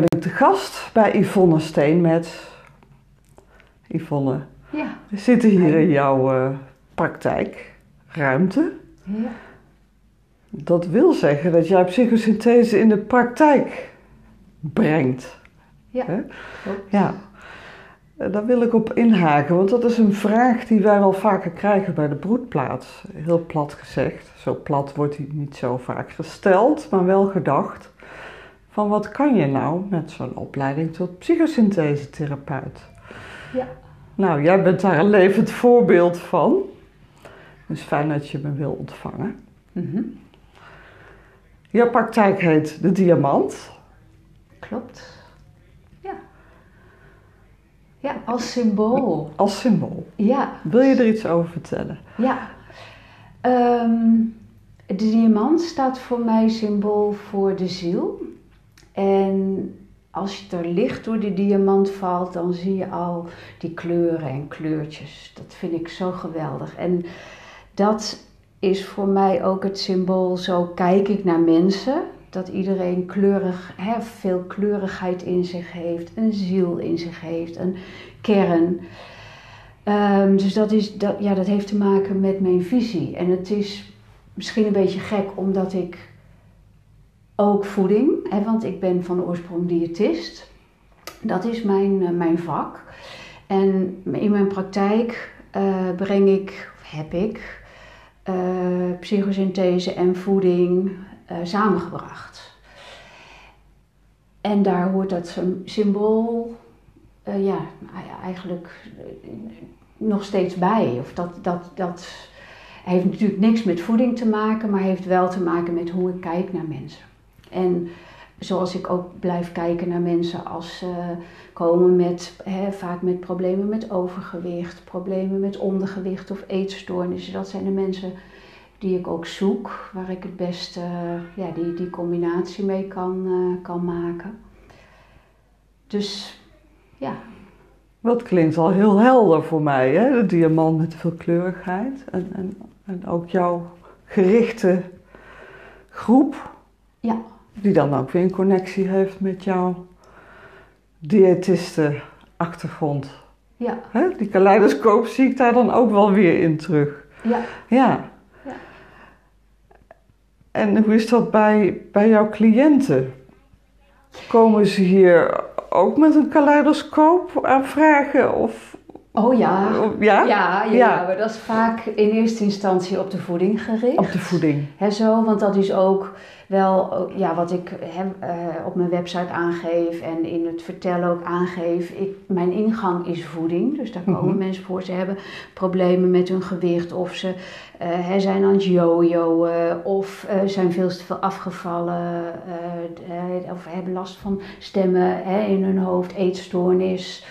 ben ik te gast bij Yvonne Steen met Yvonne. Ja. We zitten hier in jouw uh, praktijkruimte. Ja. Dat wil zeggen dat jij psychosynthese in de praktijk brengt. Ja, Hè? Ja. Eh, Daar wil ik op inhaken, want dat is een vraag die wij wel vaker krijgen bij de broedplaats. Heel plat gezegd. Zo plat wordt die niet zo vaak gesteld, maar wel gedacht. Van wat kan je nou met zo'n opleiding tot psychosynthesetherapeut? Ja. Nou, jij bent daar een levend voorbeeld van. Dus fijn dat je me wil ontvangen. Mhm. Jouw praktijk heet De Diamant. Klopt. Ja. Ja, als symbool. Als symbool. Ja, Wil je er iets over vertellen? ja. Ehm, de diamant staat voor mij symbool voor de ziel. En als je er licht door die diamant valt, dan zie je al die kleuren en kleurtjes. Dat vind ik zo geweldig. En dat is voor mij ook het symbool, zo kijk ik naar mensen. Dat iedereen kleurig, hè, veel kleurigheid in zich heeft, een ziel in zich heeft, een kern. Ehm, dus dat, is, dat, ja, dat heeft te maken met mijn visie. En het is misschien een beetje gek, omdat ik ook voeding, want ik ben van oorsprong diëtist. Dat is mijn, eh, mijn vak. En in mijn praktijk eh, breng ik, heb ik, eh, psychosynthese en voeding samengebracht. En daar hoort dat sym- symbool, ja, nou ja, eigenlijk nog steeds bij. Of dat, dat, dat heeft natuurlijk niks met voeding te maken, maar heeft wel te maken met hoe ik kijk naar mensen. En zoals ik ook blijf kijken naar mensen als ze komen met, hè, vaak met problemen met overgewicht, problemen met ondergewicht of eetstoornissen. Dat zijn de mensen die ik ook zoek, waar ik het beste ja, die, die combinatie mee kan, eh, kan maken. Dus ja, Dat klinkt al heel helder voor mij, hè? De diamant met veel kleurigheid. En, en, en ook jouw gerichte groep, ja, die dan ook weer een connectie heeft met jouw diëtisten-achtergrond. ja, Hè? Die kaleidoscoop zie ik daar dan ook wel weer in terug. ja. Ja. Ja. En hoe is dat bij, bij jouw cliënten? Komen ze hier ook met een kaleidoscoop aanvragen? Of, Oh ja. of- ja? Ja, ja, Ja. maar dat is vaak in eerste instantie op de voeding gericht. Op de voeding. Hè, zo, want dat is ook wel ja, wat ik eh, op mijn website aangeef en in het vertellen ook aangeef. Ik, mijn ingang is voeding, dus daar komen Mhm. mensen voor. Ze hebben problemen met hun gewicht of ze eh, zijn aan het jojoen of eh, zijn veel te veel afgevallen of hebben last van stemmen in hun hoofd, eetstoornis.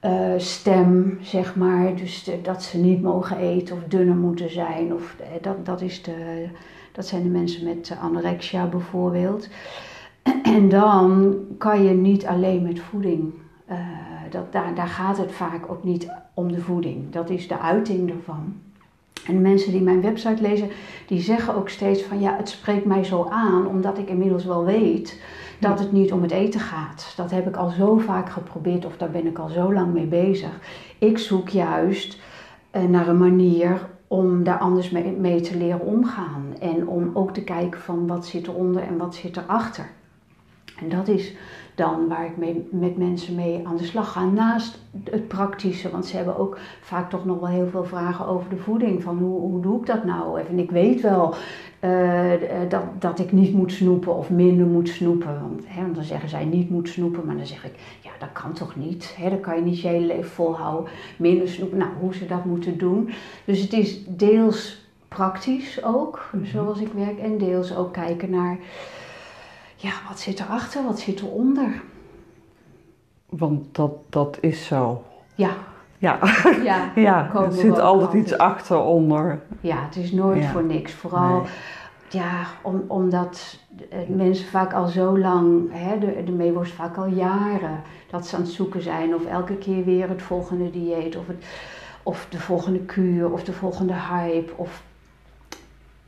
Eh, stem, zeg maar, dus dat ze niet mogen eten of dunner moeten zijn. Of, eh, dat, dat is de, dat zijn de mensen met anorexia bijvoorbeeld. En dan kan je niet alleen met voeding. eh, dat, daar, daar gaat het vaak ook niet om de voeding. Dat is de uiting ervan. En mensen die mijn website lezen, die zeggen ook steeds van ja, het spreekt mij zo aan, omdat ik inmiddels wel weet dat het niet om het eten gaat. Dat heb ik al zo vaak geprobeerd of daar ben ik al zo lang mee bezig. Ik zoek juist eh, naar een manier om daar anders mee, te leren omgaan. En om ook te kijken van wat zit eronder en wat zit erachter. En dat is dan waar ik mee, met mensen mee aan de slag ga. Naast het praktische, want ze hebben ook vaak toch nog wel heel veel vragen over de voeding. Van hoe, hoe doe ik dat nou? En ik weet wel eh, dat, dat ik niet moet snoepen of minder moet snoepen. Want, hè, want dan zeggen zij niet moet snoepen, maar dan zeg ik, ja dat kan toch niet? Hè? Dat kan je niet je hele leven volhouden. Minder snoepen, nou hoe ze dat moeten doen. Dus het is deels praktisch ook, zoals ik werk. En deels ook kijken naar ja, wat zit erachter, wat zit eronder? Want dat, dat is zo. Ja, Ja, ja, ja er zit altijd iets achter onder. ja het is nooit Ja. voor niks. Vooral, Nee. Ja, om, omdat eh, mensen vaak al zo lang, hè, de, de meeworst vaak al jaren, dat ze aan het zoeken zijn. Of elke keer weer het volgende dieet, of, het, of de volgende kuur, of de volgende hype. Of...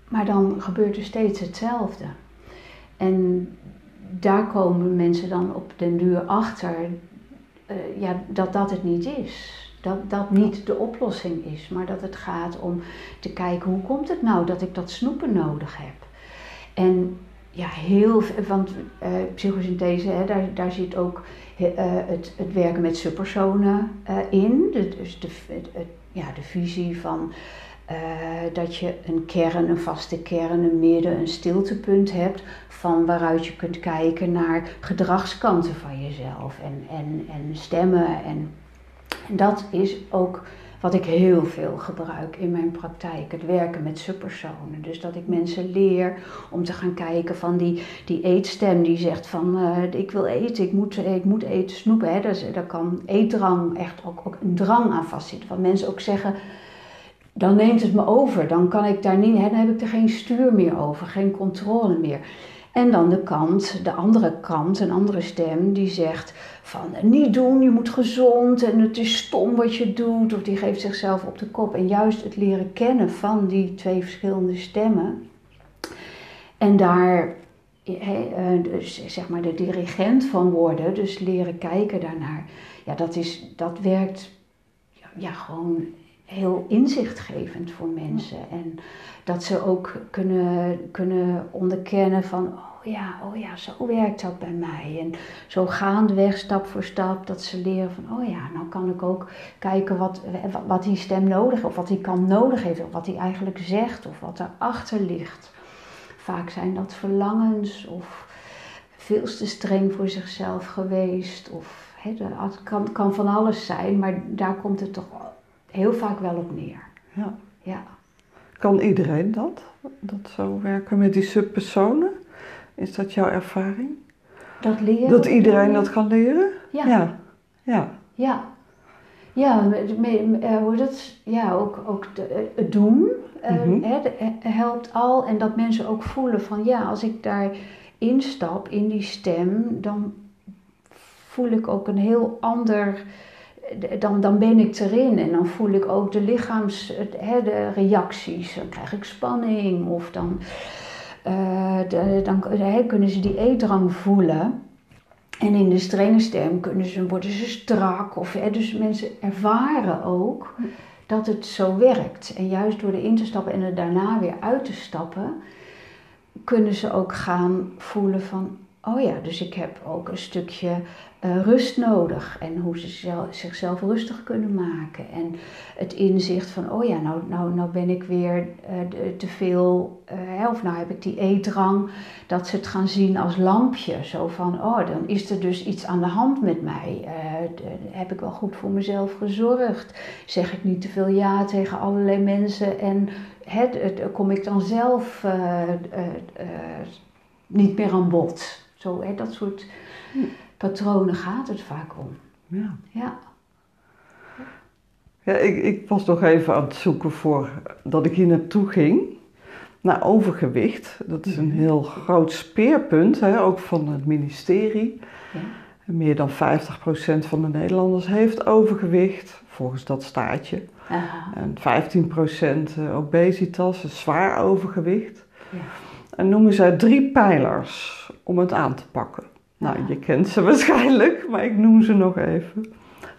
Maar dan gebeurt er steeds hetzelfde. En daar komen mensen dan op den duur achter uh, ja, dat dat het niet is. Dat dat niet de oplossing is, maar dat het gaat om te kijken hoe komt het nou dat ik dat snoepen nodig heb. En ja, heel want uh, psychosynthese, hè, daar, daar zit ook uh, het, het werken met subpersonen uh, in. Dus de, het, ja, de visie van dat je een kern, een vaste kern, een midden, een stiltepunt hebt. Van waaruit je kunt kijken naar gedragskanten van jezelf en, en, en stemmen. En, en dat is ook wat ik heel veel gebruik in mijn praktijk. Het werken met subpersonen. Dus dat ik mensen leer om te gaan kijken van die, die eetstem die zegt van uh, ik wil eten, ik moet, ik moet eten, snoepen. Hè. Daar, kan eetdrang echt ook, ook een drang aan vastzitten. Wat mensen ook zeggen, dan neemt het me over. Dan kan ik daar niet, dan heb ik er geen stuur meer over, geen controle meer. En dan de kant, de andere kant, een andere stem die zegt van niet doen, je moet gezond en het is stom wat je doet. Of die geeft zichzelf op de kop. En juist het leren kennen van die twee verschillende stemmen. En daar dus zeg maar de dirigent van worden, dus leren kijken daarnaar. Ja, dat, is, dat werkt ja, gewoon heel inzichtgevend voor mensen. En dat ze ook kunnen, kunnen onderkennen van, oh ja, oh ja, zo werkt dat bij mij. En zo gaandeweg, stap voor stap, dat ze leren van, oh ja, nou kan ik ook kijken wat, wat die stem nodig heeft, of wat die kan nodig heeft, of wat hij eigenlijk zegt, of wat erachter ligt. Vaak zijn dat verlangens of veel te streng voor zichzelf geweest. Of het kan, kan van alles zijn, maar daar komt het toch heel vaak wel op neer. Ja. ja. Kan iedereen dat? Dat zo werken met die subpersonen? Is dat jouw ervaring? Dat leren? Dat iedereen dat kan leren? Ja. Ja. Ja. Ja, ja hoe dat, ja ook, ook de, het doen mm helpt al. En dat mensen ook voelen van ja, als ik daar instap in die stem, dan voel ik ook een heel ander dan, dan ben ik erin en dan voel ik ook de lichaams, hè, de reacties. Dan krijg ik spanning of dan, de, dan kunnen ze die eetdrang voelen. En in de strenge stem kunnen ze, worden ze strak. Of, hè, dus mensen ervaren ook dat het zo werkt. En juist door erin te stappen en er daarna weer uit te stappen, kunnen ze ook gaan voelen van, oh ja, dus ik heb ook een stukje uh, rust nodig en hoe ze zichzelf rustig kunnen maken. En het inzicht van, oh ja, nou, nou, nou ben ik weer uh, te veel, uh, of nou heb ik die eetdrang, dat ze het gaan zien als lampje. Zo van, oh, dan is er dus iets aan de hand met mij. heb ik wel goed voor mezelf gezorgd? Zeg ik niet te veel ja tegen allerlei mensen en het, kom ik dan zelf niet meer aan bod? Zo, hè, dat soort... Patronen gaat het vaak om. Ja. Ja. Ja, ik, ik was nog even aan het zoeken voor dat ik hier naartoe ging. Naar overgewicht. Dat is een heel groot speerpunt, hè, ook van het ministerie. Ja. Meer dan 50% van de Nederlanders heeft overgewicht, volgens dat staatje. Aha. En 15% eh, obesitas, zwaar overgewicht. Ja. En noemen zij drie pijlers om het aan te pakken. Nou, je kent ze waarschijnlijk, maar ik noem ze nog even.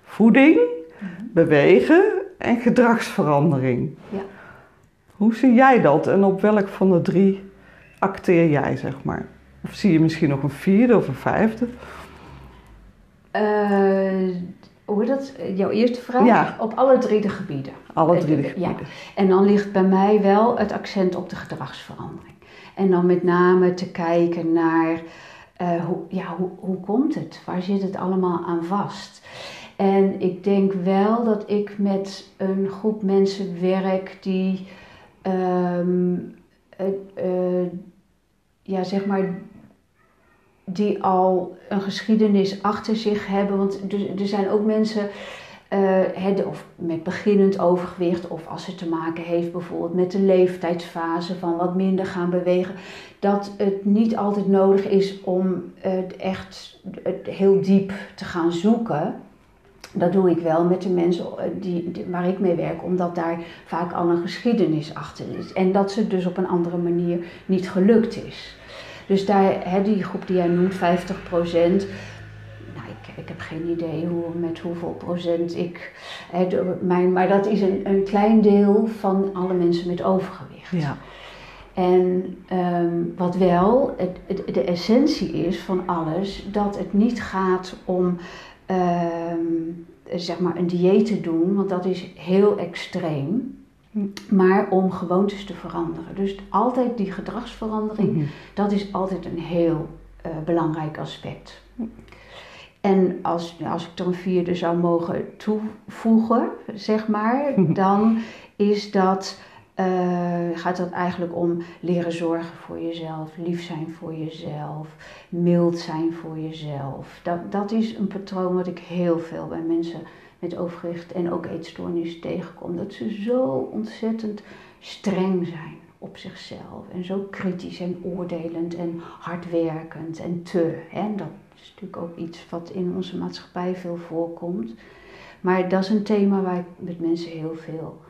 Voeding, mhm. bewegen en gedragsverandering. Ja. Hoe zie jij dat en op welk van de drie acteer jij, zeg maar? Of zie je misschien nog een vierde of een vijfde? Uh, hoe dat? Jouw eerste vraag? Ja. Op alle drie de gebieden. Alle drie de gebieden. Ja. En dan ligt bij mij wel het accent op de gedragsverandering. En dan met name te kijken naar uh, hoe, ja, hoe, hoe komt het? Waar zit het allemaal aan vast? En ik denk wel dat ik met een groep mensen werk die, um, uh, ja, zeg maar, die al een geschiedenis achter zich hebben. Want er zijn ook mensen uh, of met beginnend overgewicht, of als het te maken heeft bijvoorbeeld met de leeftijdsfase van wat minder gaan bewegen, dat het niet altijd nodig is om het echt heel diep te gaan zoeken. Dat doe ik wel met de mensen eh, die, waar ik mee werk, omdat daar vaak al een geschiedenis achter is. En dat ze dus op een andere manier niet gelukt is. Dus daar, die groep die jij noemt, 50 procent. Ik, heb geen idee hoe, met hoeveel procent ik. Hè, de- mijn, maar dat is een, een klein deel van alle mensen met overgewicht. Ja. En ehm, wat wel het, het- de essentie is van alles, dat het niet gaat om ehm, zeg maar een dieet te doen, want dat is heel extreem. Hm. Maar om gewoontes te veranderen. Dus altijd die gedragsverandering, Mhm. dat is altijd een heel eh, belangrijk aspect. En als, als ik er een vierde zou mogen toevoegen, zeg maar, dan is dat, eh, gaat het eigenlijk om leren zorgen voor jezelf, lief zijn voor jezelf, mild zijn voor jezelf. Dat, dat is een patroon wat ik heel veel bij mensen met overgewicht en ook eetstoornis tegenkom. Dat ze zo ontzettend streng zijn op zichzelf en zo kritisch en oordelend en hardwerkend en te. Hè? Dat is natuurlijk ook iets wat in onze maatschappij veel voorkomt. Maar dat is een thema waar ik met mensen heel veel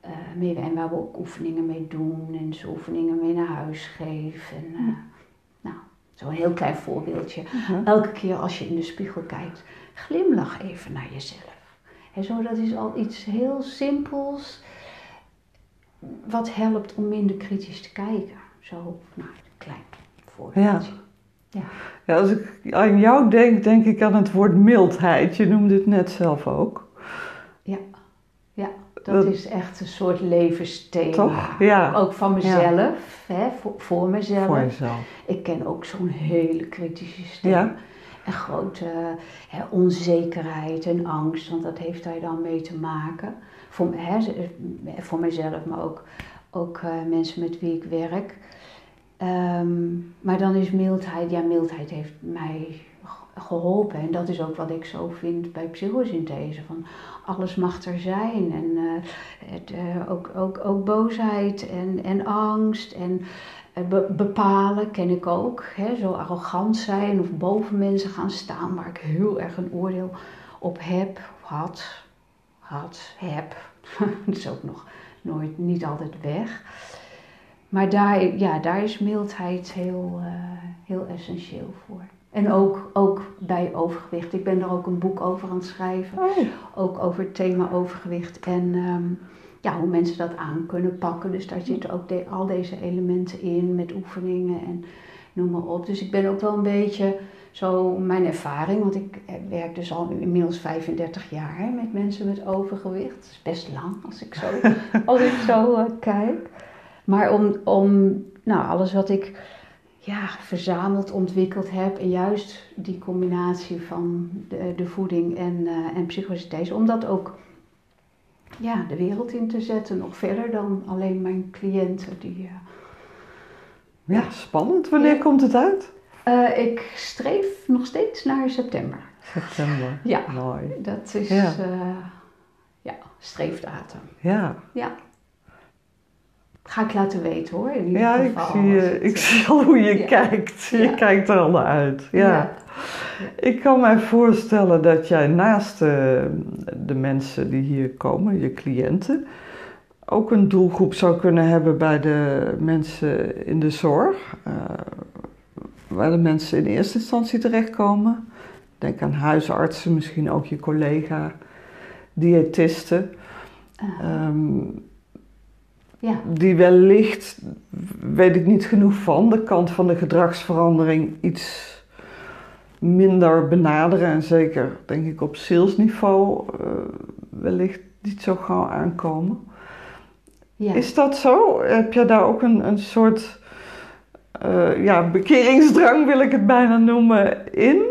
eh, mee en waar we ook oefeningen mee doen en ze oefeningen mee naar huis geven. En, eh, nou, zo'n heel klein voorbeeldje. Mhm. Elke keer als je in de spiegel kijkt, glimlach even naar jezelf. En zo, dat is al iets heel simpels, wat helpt om minder kritisch te kijken. Zo, nou, een klein voorbeeldje. Ja, als ik aan jou denk, denk ik aan het woord mildheid. Je noemde het net zelf ook. Dat Dat- is echt een soort levensthema. Toch? Ja. Ook van mezelf, hè, voor, voor mezelf. Voor jezelf. Ik ken ook zo'n hele kritische stem. Ja. En grote hè, onzekerheid en angst, want dat heeft daar dan mee te maken. Voor, hè, voor mezelf, maar ook, ook eh, mensen met wie ik werk. Ehm, maar dan is mildheid, ja, mildheid heeft mij ge- geholpen. En dat is ook wat ik zo vind bij psychosynthese. Van alles mag er zijn. En eh, eh, ook, ook, ook boosheid en, en angst. En eh, be- bepalen ken ik ook. Hè? Zo arrogant zijn of boven mensen gaan staan waar ik heel erg een oordeel op heb, had, had, heb. Dat is ook nog nooit, niet altijd weg. Maar daar, ja, daar is mildheid heel, eh, heel essentieel voor. En ook, ook bij overgewicht. Ik ben er ook een boek over aan het schrijven. Oh, Ook over het thema overgewicht en ehm, ja, hoe mensen dat aan kunnen pakken. Dus daar zitten ook de- al deze elementen in met oefeningen en noem maar op. Dus ik ben ook wel een beetje zo mijn ervaring, want ik eh, werk dus al inmiddels 35 jaar met mensen met overgewicht. Dat is best lang als ik zo, als ik zo eh, kijk. Maar om, om nou, alles wat ik ja, verzameld, ontwikkeld heb. En juist die combinatie van de, de voeding en, eh en psychosynthese. Om dat ook ja, de wereld in te zetten. Nog verder dan alleen mijn cliënten. Die, eh, ja, spannend. Wanneer Ja. komt het uit? eh, ik streef nog steeds naar september. September. Ja. Mooi. Dat is ja, ja streefdatum. Ja, Ja. Ga ik laten weten hoor. In ja ik, geval, zie, eh, ik eh, zie al hoe je Ja. kijkt. Je Ja. kijkt er al naar uit. Ja. Ik kan mij voorstellen dat jij naast de, de mensen die hier komen, je cliënten, ook een doelgroep zou kunnen hebben bij de mensen in de zorg, eh, waar de mensen in eerste instantie terechtkomen. Denk aan huisartsen, misschien ook je collega, diëtisten, eh, ehm, ja. die wellicht, weet ik niet genoeg van, de kant van de gedragsverandering iets minder benaderen en zeker denk ik op salesniveau eh, wellicht niet zo gauw aankomen. ja. Is dat zo? Heb je daar ook een, een soort eh, ja, bekeringsdrang wil ik het bijna noemen in?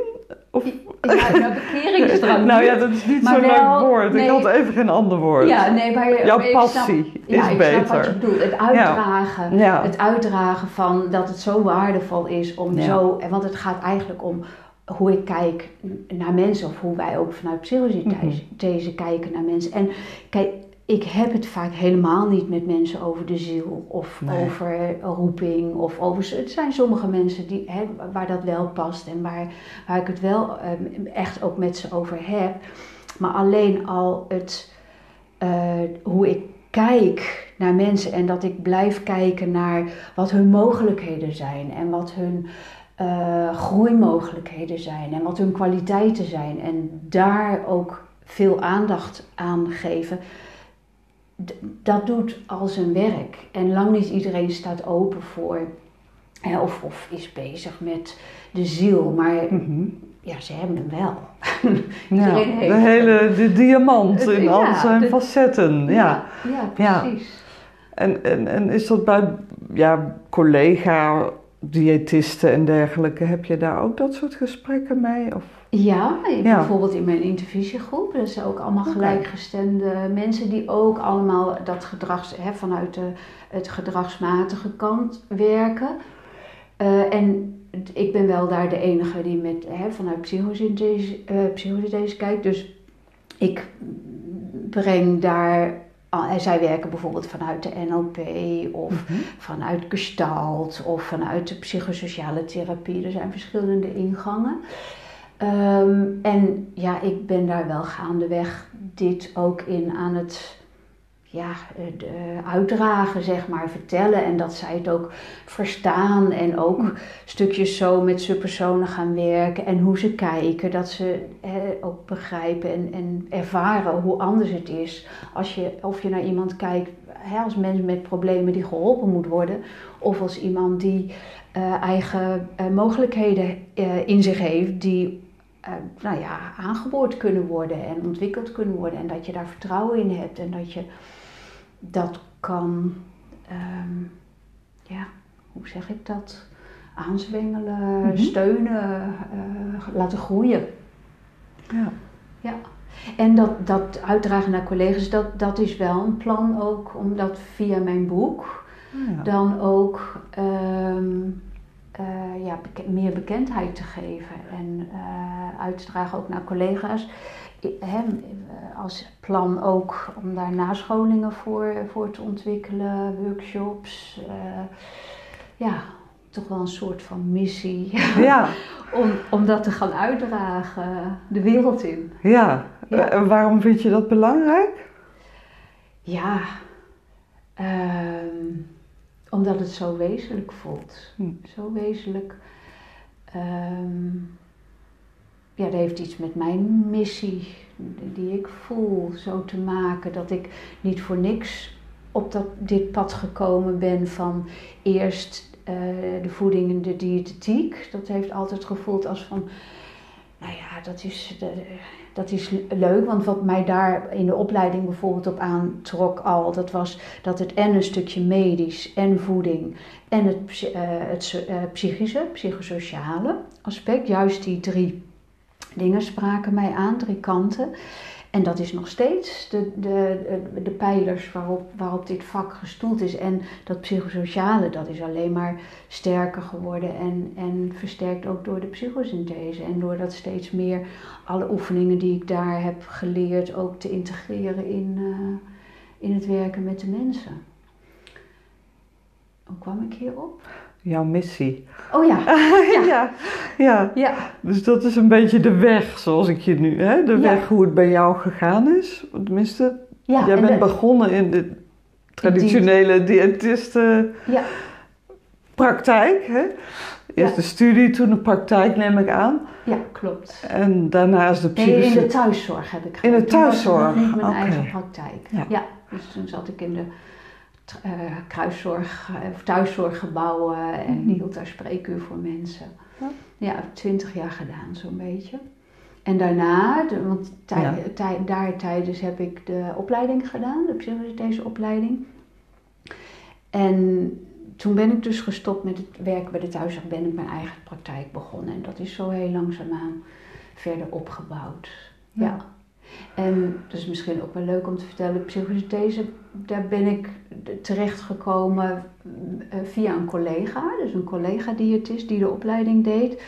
Of, Ja, nou, bekeringsdrang. nou ja, dat is niet zo'n leuk woord. nee. Ik had even geen ander woord. Ja, nee, maar je- Jouw passie snap, is ja, ik beter. snap wat je bedoelt. Het uitdragen. Ja. Het uitdragen van dat het zo waardevol is om Ja. zo... en Want het gaat eigenlijk om hoe ik kijk naar mensen... of hoe wij ook vanuit psychosynthese Mhm. kijken naar mensen. En kijk, ik heb het vaak helemaal niet met mensen over de ziel... of Nee. over roeping of over... Het zijn sommige mensen die, hè, waar dat wel past... en waar, waar ik het wel ehm, echt ook met ze over heb... Maar alleen al het, eh, hoe ik kijk naar mensen en dat ik blijf kijken naar wat hun mogelijkheden zijn en wat hun uh, groeimogelijkheden zijn en wat hun kwaliteiten zijn en daar ook veel aandacht aan geven, dat doet al zijn werk. En lang niet iedereen staat open voor of, of is bezig met de ziel, maar mhm. ja, ze hebben hem wel. ja, de hele de diamant in al zijn facetten. Ja, ja, precies. En, en, en is dat bij ja, collega diëtisten en dergelijke, heb je daar ook dat soort gesprekken mee? Of? Ja, bijvoorbeeld in mijn intervisiegroep. Dat zijn ook allemaal gelijkgestemde mensen die ook allemaal dat gedrags, hè, vanuit de, het gedragsmatige kant werken. Uh, en ik ben wel daar de enige die met, hè, vanuit psychosynthese, uh, psychosynthese kijkt. Dus ik breng daar zij werken bijvoorbeeld vanuit de NLP of mhm. vanuit Gestalt of vanuit de psychosociale therapie. Er zijn verschillende ingangen. Ehm, en ja, ik ben daar wel gaandeweg dit ook in aan het ja, de, uitdragen, zeg maar, vertellen. En dat zij het ook verstaan. En ook hm. stukjes zo met subpersonen gaan werken. En hoe ze kijken. Dat ze ook begrijpen en, en ervaren hoe anders het is. Als je, of je naar iemand kijkt, als mensen met problemen die geholpen moet worden. Of als iemand die uh, eigen uh, mogelijkheden uh, in zich heeft. Die nou ja, aangeboord kunnen worden en ontwikkeld kunnen worden. En dat je daar vertrouwen in hebt. En dat je dat kan, um, ja, hoe zeg ik dat? Aanzwengelen, mhm. steunen, uh, laten groeien. Ja. ja. En dat, dat uitdragen naar collega's, dat, dat is wel een plan ook, om dat via mijn boek oh ja. dan ook um, uh, ja, meer bekendheid te geven en uh, uit te dragen ook naar collega's hem als plan ook om daar nascholingen voor, voor te ontwikkelen, workshops. Uh, ja, toch wel een soort van missie. Ja. om, om dat te gaan uitdragen de wereld in. Ja, en waarom vind je dat belangrijk? Ja, uh, omdat het zo wezenlijk voelt. Hm. Zo wezenlijk. Um, ja, dat heeft iets met mijn missie die ik voel zo te maken. Dat ik niet voor niks op dat, dit pad gekomen ben van eerst uh, de voeding en de diëtetiek. Dat heeft altijd gevoeld als van, nou ja, dat is, dat is leuk. Want wat mij daar in de opleiding bijvoorbeeld op aantrok al, dat was dat het en een stukje medisch en voeding en het, uh, het uh, psychische, psychosociale aspect, juist die drie dingen spraken mij aan, drie kanten. En dat is nog steeds de, de, de, pijlers waarop, waarop dit vak gestoeld is. En dat psychosociale, dat is alleen maar sterker geworden en, en versterkt ook door de psychosynthese. En door dat steeds meer alle oefeningen die ik daar heb geleerd ook te integreren in, uh, in het werken met de mensen. Hoe kwam ik hierop? Jouw missie. Oh ja. ja. ja. ja. Dus dat is een beetje de weg, zoals ik je nu, hè? de weg hoe het bij jou gegaan is. Tenminste, ja, jij bent begonnen in de traditionele diëtisten ja. praktijk. Hè? Eerst de studie, toen de praktijk, neem ik aan. Ja, klopt. En daarnaast de psychologie. Nee, in de thuiszorg heb ik gedaan. In de thuiszorg? Niet mijn eigen praktijk. Ja. dus toen zat ik in de uh, kruiszorg uh, of thuiszorggebouwen en mm hield daar spreekuur voor mensen. Ja, ja twintig jaar gedaan zo'n beetje. En daarna, de, want tij, tij, daar tijdens heb ik de opleiding gedaan, de psychologische opleiding. En toen ben ik dus gestopt met het werken bij de thuiszorg, ben ik mijn eigen praktijk begonnen. En dat is zo heel langzaamaan verder opgebouwd. ja. En dat is misschien ook wel leuk om te vertellen, psychosynthese, daar ben ik terechtgekomen eh, via een collega, dus een collega-diëtist die de opleiding deed.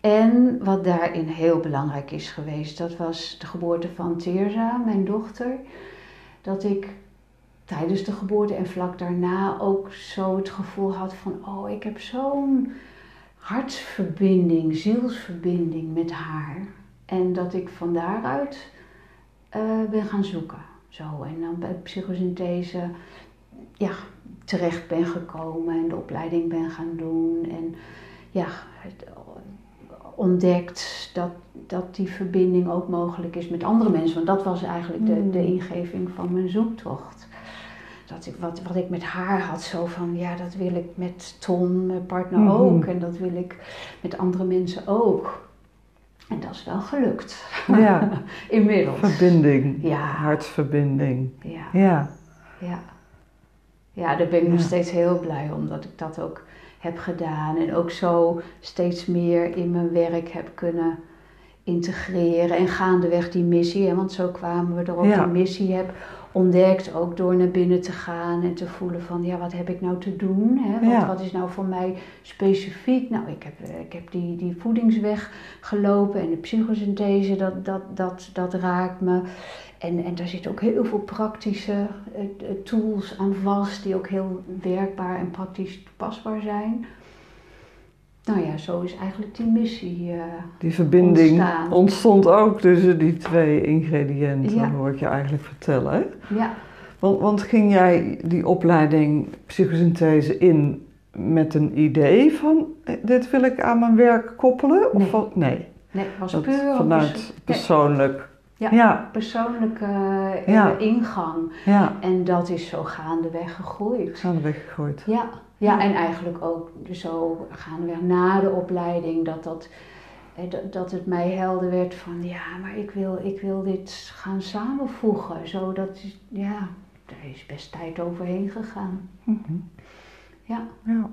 En wat daarin heel belangrijk is geweest, dat was de geboorte van Teerza, mijn dochter. Dat ik tijdens de geboorte en vlak daarna ook zo het gevoel had van, oh, ik heb zo'n hartsverbinding, zielsverbinding met haar. En dat ik van daaruit uh, ben gaan zoeken. Zo, en dan bij psychosynthese ja, terecht ben gekomen en de opleiding ben gaan doen. En ja, ontdekt dat, dat die verbinding ook mogelijk is met andere mensen. Want dat was eigenlijk de, de Mm. ingeving van mijn zoektocht. Dat ik, wat, wat ik met haar had, zo van ja, dat wil ik met Ton, mijn partner, Mhm. ook. En dat wil ik met andere mensen ook. En dat is wel gelukt. Ja, Inmiddels. verbinding. Ja. Hartsverbinding. Ja, Ja. ja. Ja, daar ben ik nog steeds heel blij om dat ik dat ook heb gedaan. En ook zo steeds meer in mijn werk heb kunnen integreren. En gaandeweg die missie, hè, want zo kwamen we erop, Ja. die missie heb ontdekt. Ook door naar binnen te gaan en te voelen van, ja, wat heb ik nou te doen? Hè? Wat, Ja. wat is nou voor mij specifiek? Nou, ik heb, eh, ik heb die, die voedingsweg gelopen en de psychosynthese, dat, dat, dat, dat raakt me. En, en daar zitten ook heel veel praktische eh, eh, tools aan vast, die ook heel werkbaar en praktisch toepasbaar zijn. Nou ja, zo is eigenlijk die missie. eh, Die verbinding Ontstaan. ontstond ook tussen die twee ingrediënten, Ja. hoor ik je eigenlijk vertellen. Hè? ja, Want, want ging jij die opleiding psychosynthese in met een idee van eh, dit wil ik aan mijn werk koppelen? Of Nee. nee, nee, het was dat puur vanuit perso- persoonlijk. Ja. ja, persoonlijke eh, Ja. ingang. ja. En dat is zo gaandeweg gegroeid. Zijn er weggegooid. Ja, ja, en eigenlijk ook zo gaandeweg na de opleiding dat, dat, eh, dat, dat het mij helder werd van ja, maar ik wil, ik wil dit gaan samenvoegen. Zodat, ja, er is best tijd overheen gegaan. Mhm. Ja. ja.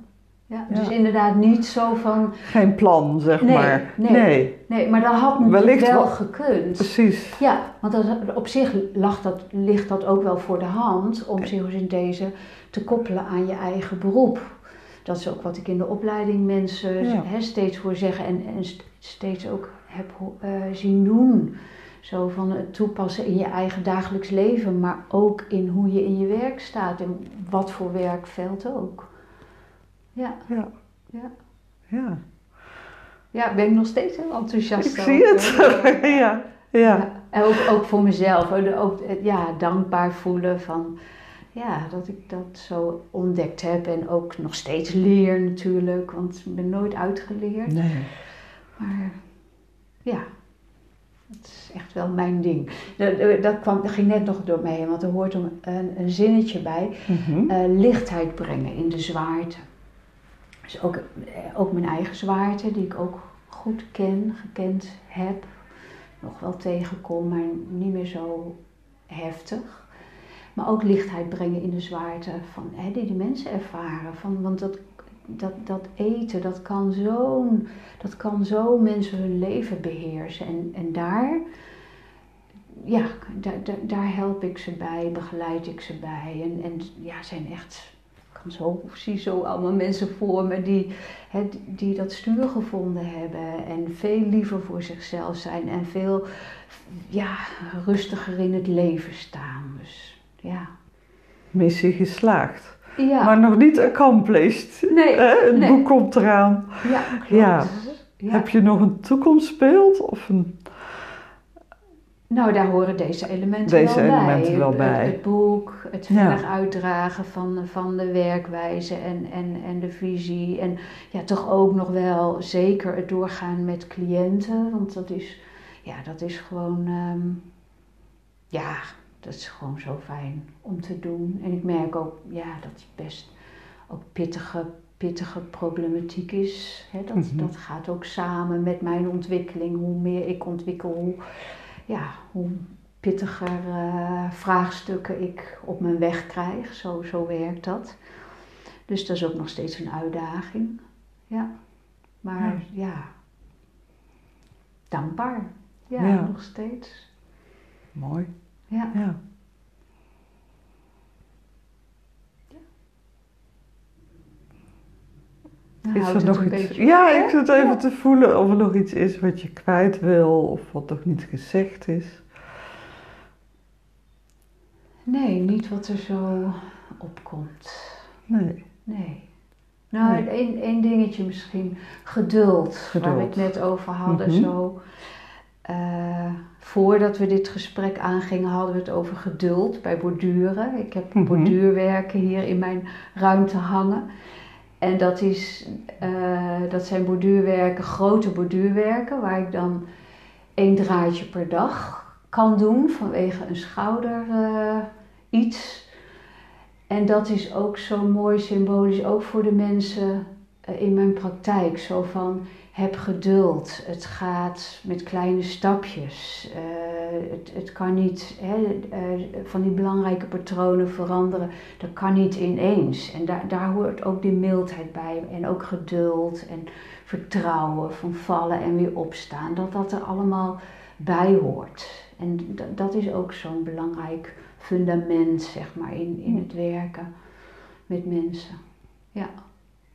Ja. dus inderdaad niet zo van, Geen plan, zeg Nee, maar. nee. nee, nee, maar dat had natuurlijk wel wel- gekund. precies. Ja, want dat, op zich lag dat, ligt dat ook wel voor de hand om psychosynthese te koppelen aan je eigen beroep. Dat is ook wat ik in de opleiding mensen Ja. steeds hoor zeggen en, en st- steeds ook heb eh, zien doen. Zo van het toepassen in je eigen dagelijks leven, maar ook in hoe je in je werk staat en wat voor werkveld ook. Ja, Ja. Ja. ja. ja ben ik nog steeds heel enthousiast Ik zie het. ja. Ja. En ook, ook voor mezelf, ook, eh, ja, dankbaar voelen van ja, dat ik dat zo ontdekt heb en ook nog steeds leer natuurlijk, want ik ben nooit uitgeleerd. Nee. Maar ja, dat is echt wel mijn ding. Dat, dat, kwam, dat ging net nog door mij heen, want er hoort een, een, een zinnetje bij. Mhm. Eh, lichtheid brengen in de zwaarte. Dus ook, eh, ook mijn eigen zwaarte, die ik ook goed ken, gekend heb. Nog wel tegenkom, maar niet meer zo heftig. Maar ook lichtheid brengen in de zwaarte van, hè, die die mensen ervaren. Van, want dat, dat, dat eten, dat kan, zo'n, dat kan zo mensen hun leven beheersen. En, en daar, ja, daar, daar, help ik ze bij, begeleid ik ze bij. En, en ja, zijn echt, kan zo, ik zie zo allemaal mensen voor me die, die- die dat stuur gevonden hebben. En veel liever voor zichzelf zijn en veel ja, rustiger in het leven staan. Dus ja. Missie geslaagd. Ja, Maar nog niet accomplished. nee, Hè? Het nee. boek komt eraan. ja, klopt. Ja. Ja. Heb je nog een toekomstbeeld? Of een... Nou, daar horen deze elementen Deze wel elementen bij. wel Het- bij. Het, het boek, het Ja. verder uitdragen van, van de werkwijze en, en, en de visie. En ja, toch ook nog wel zeker het doorgaan met cliënten. Want dat is, ja, dat is gewoon, ehm, ja, dat is gewoon zo fijn om te doen. En ik merk ook, ja, dat het best ook pittige, pittige problematiek is. Hè? Dat, Mhm. dat gaat ook samen met mijn ontwikkeling. Hoe meer ik ontwikkel, hoe, ja, hoe pittiger eh, vraagstukken ik op mijn weg krijg. Zo, zo werkt dat. Dus dat is ook nog steeds een uitdaging. Ja. Maar ja, dankbaar. Ja, Ja. nog steeds. Mooi. Ja. Ja. Dan Is er nog iets? beetje Ja, ik zit even Ja. te voelen of er nog iets is wat je kwijt wil of wat nog niet gezegd is. Nee, niet wat er zo opkomt. Nee. Nee. Nou, Nee. één één dingetje misschien. Geduld, waar we het net over hadden. Mhm. Zo. eh, voordat we dit gesprek aangingen, hadden we het over geduld bij borduren. Ik heb Mhm. borduurwerken hier in mijn ruimte hangen. En dat, is, eh, dat zijn borduurwerken, grote borduurwerken, waar ik dan één draadje per dag kan doen vanwege een schouder eh, iets. En dat is ook zo mooi symbolisch, ook voor de mensen eh, in mijn praktijk. Zo van, heb geduld. Het gaat met kleine stapjes. Eh, het, het kan niet hè, eh, van die belangrijke patronen veranderen. Dat kan niet ineens. En daar, daar hoort ook die mildheid bij. En ook geduld en vertrouwen van vallen en weer opstaan. Dat dat er allemaal bij hoort. En dat is ook zo'n belangrijk fundament, zeg maar, in, in het werken met mensen. Ja,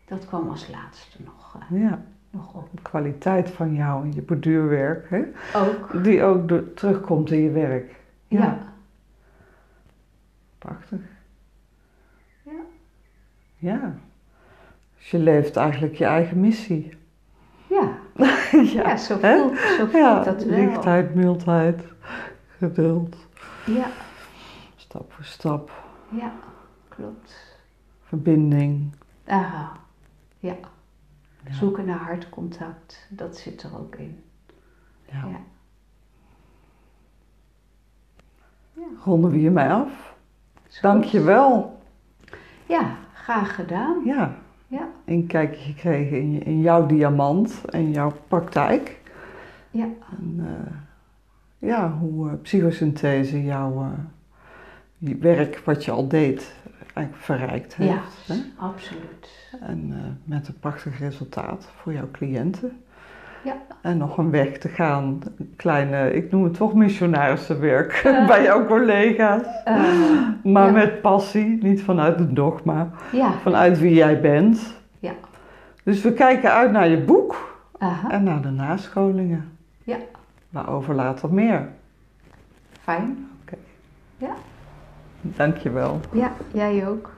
dat kwam als laatste nog, Ja, nog op. de kwaliteit van jou en je borduurwerk, hè? Ook, die ook door- terugkomt in je werk. ja. Prachtig. Ja. Ja. Dus je leeft eigenlijk je eigen missie. Ja, ja, zo hè? voelt, zo voelt Ja, dat wel. lichtheid, mildheid, geduld, Ja, stap voor stap, ja, klopt. verbinding. Aha, ja. Ja. Zoeken naar hartcontact, dat zit er ook in. Ja. Ja. Ronden we hiermee af. Dank je wel. Ja, graag gedaan. Ja. Ja. Een kijkje gekregen in, jouw diamant en jouw praktijk. Ja. En, eh, ja, hoe eh, psychosynthese jouw eh, werk wat je al deed eigenlijk verrijkt heeft. Ja, hè? absoluut. En eh, met een prachtig resultaat voor jouw cliënten. Ja. En nog een weg te gaan, kleine, ik noem het toch missionarissenwerk Ja. bij jouw collega's. Eh, Maar Ja. met passie, niet vanuit een dogma, ja, vanuit wie jij bent. Ja. Dus we kijken uit naar je boek en naar de nascholingen. Ja. Waarover later meer. fijn. Dankjewel. Ja, jij ook.